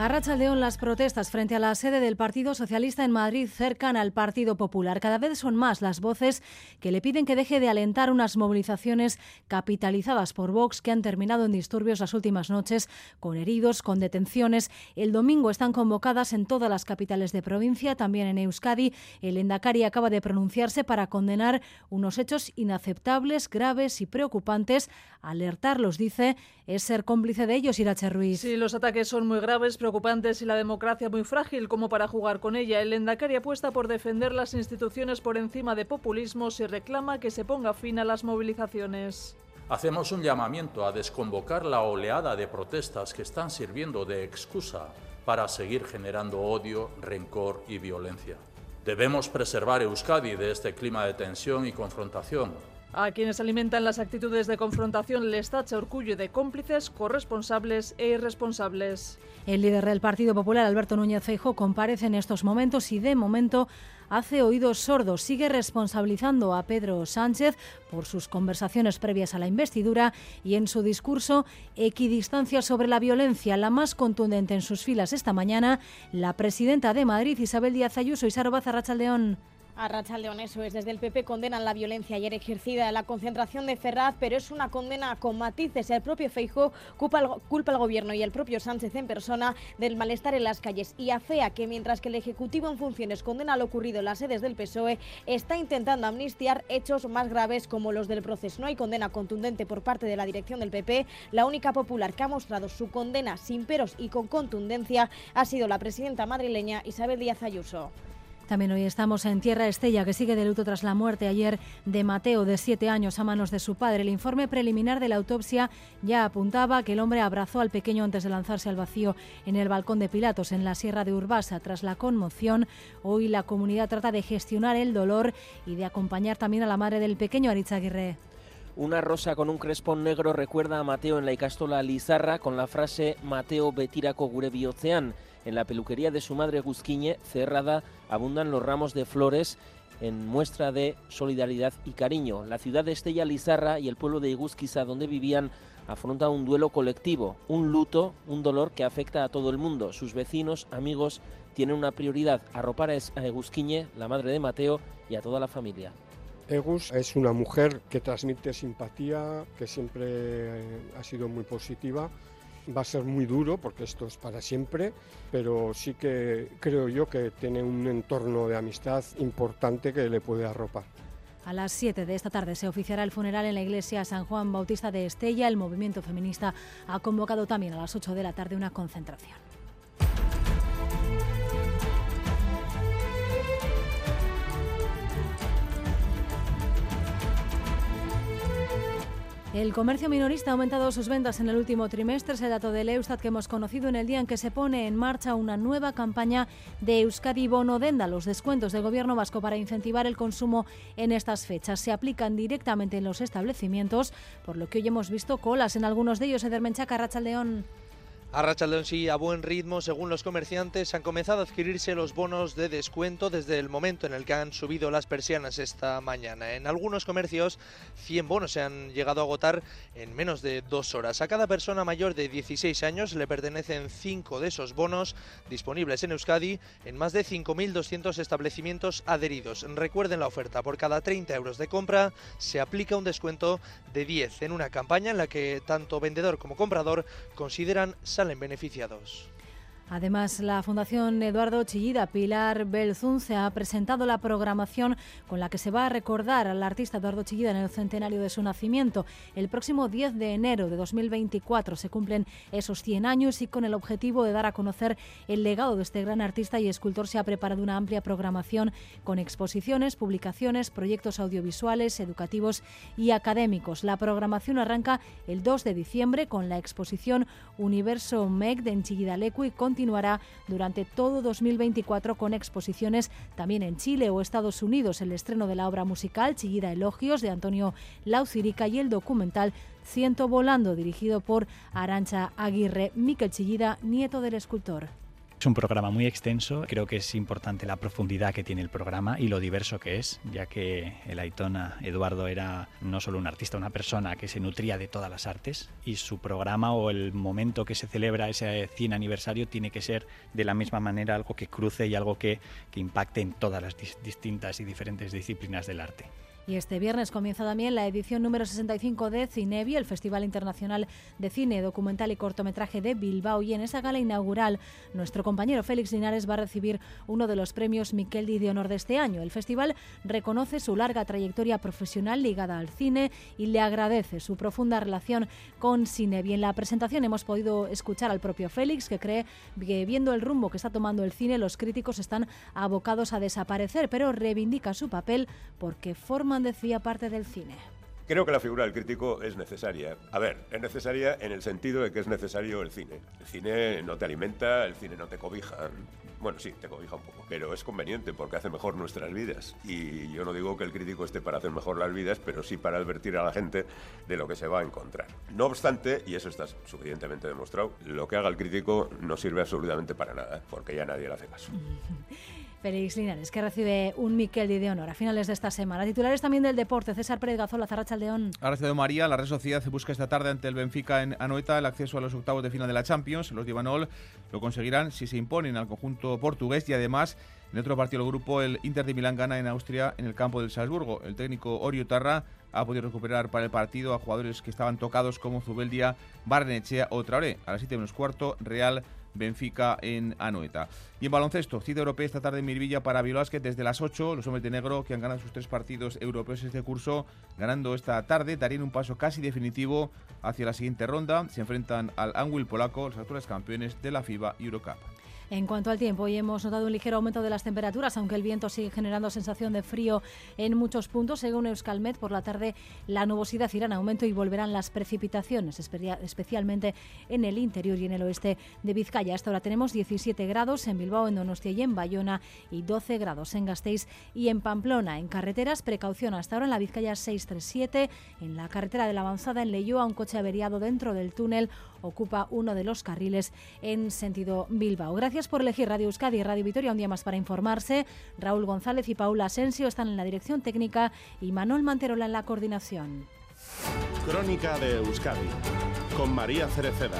A León, las protestas frente a la sede del Partido Socialista en Madrid cercan al Partido Popular. Cada vez son más las voces que le piden que deje de alentar unas movilizaciones capitalizadas por Vox que han terminado en disturbios las últimas noches, con heridos, con detenciones. El domingo están convocadas en todas las capitales de provincia, también en Euskadi. El Endacari acaba de pronunciarse para condenar unos hechos inaceptables, graves y preocupantes. Alertarlos, dice, es ser cómplice de ellos, Irache Ruiz. Sí, los ataques son muy graves, preocupantes y la democracia muy frágil como para jugar con ella. El Endacari apuesta por defender las instituciones por encima de populismos y reclama que se ponga fin a las movilizaciones. Hacemos un llamamiento a desconvocar la oleada de protestas que están sirviendo de excusa para seguir generando odio, rencor y violencia. Debemos preservar Euskadi de este clima de tensión y confrontación a quienes alimentan las actitudes de confrontación les tacha orgullo de cómplices, corresponsables e irresponsables. El líder del Partido Popular, Alberto Núñez Feijóo, comparece en estos momentos y de momento hace oídos sordos. Sigue responsabilizando a Pedro Sánchez por sus conversaciones previas a la investidura y en su discurso equidistancia sobre la violencia, la más contundente en sus filas esta mañana, la presidenta de Madrid, Isabel Díaz Ayuso y Saro León. A León, eso es. Desde el PP condenan la violencia ayer ejercida en la concentración de Ferraz, pero es una condena con matices. El propio Feijó culpa al, culpa al gobierno y el propio Sánchez en persona del malestar en las calles y afea que mientras que el Ejecutivo en funciones condena lo ocurrido en las sedes del PSOE, está intentando amnistiar hechos más graves como los del proceso. No hay condena contundente por parte de la dirección del PP. La única popular que ha mostrado su condena sin peros y con contundencia ha sido la presidenta madrileña Isabel Díaz Ayuso. También hoy estamos en Tierra Estella, que sigue de luto tras la muerte ayer de Mateo, de siete años, a manos de su padre. El informe preliminar de la autopsia ya apuntaba que el hombre abrazó al pequeño antes de lanzarse al vacío en el balcón de Pilatos, en la Sierra de Urbasa. Tras la conmoción, hoy la comunidad trata de gestionar el dolor y de acompañar también a la madre del pequeño Aritz Aguirre. Una rosa con un crespón negro recuerda a Mateo en la Icastola Lizarra con la frase Mateo Betirako gure bihotzean. En la peluquería de su madre Guzquiñe, cerrada, abundan los ramos de flores en muestra de solidaridad y cariño. La ciudad de Estella Lizarra y el pueblo de Iguzquiza, donde vivían, afrontan un duelo colectivo, un luto, un dolor que afecta a todo el mundo. Sus vecinos, amigos, tienen una prioridad, arropar a Egusquiñe, la madre de Mateo, y a toda la familia. Egus es una mujer que transmite simpatía, que siempre ha sido muy positiva Va a ser muy duro porque esto es para siempre, pero sí que creo yo que tiene un entorno de amistad importante que le puede arropar. A las 7 de esta tarde se oficiará el funeral en la iglesia San Juan Bautista de Estella. El movimiento feminista ha convocado también a las 8 de la tarde una concentración. El comercio minorista ha aumentado sus ventas en el último trimestre. Es el dato del Eustat que hemos conocido en el día en que se pone en marcha una nueva campaña de Euskadi Bono Denda, los descuentos del gobierno vasco para incentivar el consumo en estas fechas. Se aplican directamente en los establecimientos, por lo que hoy hemos visto colas en algunos de ellos. Edermenchaca, León. A Rachaldeón sí, a buen ritmo, según los comerciantes, han comenzado a adquirirse los bonos de descuento desde el momento en el que han subido las persianas esta mañana. En algunos comercios, 100 bonos se han llegado a agotar en menos de dos horas. A cada persona mayor de 16 años le pertenecen 5 de esos bonos disponibles en Euskadi en más de 5.200 establecimientos adheridos. Recuerden la oferta, por cada 30 euros de compra se aplica un descuento de 10 en una campaña en la que tanto vendedor como comprador consideran salen beneficiados. Además, la Fundación Eduardo Chillida Pilar Belzunce ha presentado la programación con la que se va a recordar al artista Eduardo Chillida en el centenario de su nacimiento. El próximo 10 de enero de 2024 se cumplen esos 100 años y con el objetivo de dar a conocer el legado de este gran artista y escultor se ha preparado una amplia programación con exposiciones, publicaciones, proyectos audiovisuales, educativos y académicos. La programación arranca el 2 de diciembre con la exposición Universo MEC de Lecu y con continuará durante todo 2024 con exposiciones también en Chile o Estados Unidos. El estreno de la obra musical Chillida Elogios de Antonio Laucirica y el documental Ciento Volando, dirigido por Arancha Aguirre, Miquel Chillida, nieto del escultor. Es un programa muy extenso, creo que es importante la profundidad que tiene el programa y lo diverso que es, ya que el Aitona Eduardo era no solo un artista, una persona que se nutría de todas las artes y su programa o el momento que se celebra ese 100 aniversario tiene que ser de la misma manera algo que cruce y algo que, que impacte en todas las distintas y diferentes disciplinas del arte. Y este viernes comienza también la edición número 65 de Cinevi, el Festival Internacional de Cine, Documental y Cortometraje de Bilbao. Y en esa gala inaugural, nuestro compañero Félix Linares va a recibir uno de los premios Miqueldi de honor de este año. El festival reconoce su larga trayectoria profesional ligada al cine y le agradece su profunda relación con Cinevi. En la presentación hemos podido escuchar al propio Félix, que cree que viendo el rumbo que está tomando el cine, los críticos están abocados a desaparecer, pero reivindica su papel porque decía parte del cine. Creo que la figura del crítico es necesaria. A ver, es necesaria en el sentido de que es necesario el cine. El cine no te alimenta, el cine no te cobija. Bueno, sí, te cobija un poco, pero es conveniente porque hace mejor nuestras vidas. Y yo no digo que el crítico esté para hacer mejor las vidas, pero sí para advertir a la gente de lo que se va a encontrar. No obstante, y eso está suficientemente demostrado, lo que haga el crítico no sirve absolutamente para nada, porque ya nadie le hace caso. Félix Linares, que recibe un Miquel de honor a finales de esta semana. Titulares también del deporte. César Pérez Gazola, Zarracha León. de María, la Red Sociedad busca esta tarde ante el Benfica en Anoeta el acceso a los octavos de final de la Champions. Los de Ivanol lo conseguirán si se imponen al conjunto portugués y además en otro partido del grupo el Inter de Milán gana en Austria en el campo del Salzburgo. El técnico Orio Tarra ha podido recuperar para el partido a jugadores que estaban tocados como Zubeldia, Barnechea o Traoré. A las 7 menos cuarto, Real Benfica en Anoeta. Y en baloncesto, cita europea esta tarde en Mirvilla para Biolásquet desde las 8. Los hombres de negro que han ganado sus tres partidos europeos este curso, ganando esta tarde, darían un paso casi definitivo hacia la siguiente ronda. Se enfrentan al Anguil polaco, los actuales campeones de la FIBA Eurocup. En cuanto al tiempo, hoy hemos notado un ligero aumento de las temperaturas, aunque el viento sigue generando sensación de frío en muchos puntos. Según Euskalmet, por la tarde la nubosidad irá en aumento y volverán las precipitaciones, especialmente en el interior y en el oeste de Vizcaya. Hasta ahora tenemos 17 grados en Bilbao, en Donostia y en Bayona y 12 grados en Gasteiz y en Pamplona. En carreteras, precaución hasta ahora en la Vizcaya 637, en la carretera de la avanzada en Leyoa, un coche averiado dentro del túnel ocupa uno de los carriles en sentido Bilbao. Gracias por elegir Radio Euskadi y Radio Vitoria un día más para informarse. Raúl González y Paula Asensio están en la dirección técnica y Manuel Manterola en la coordinación. Crónica de Euskadi con María Cereceda.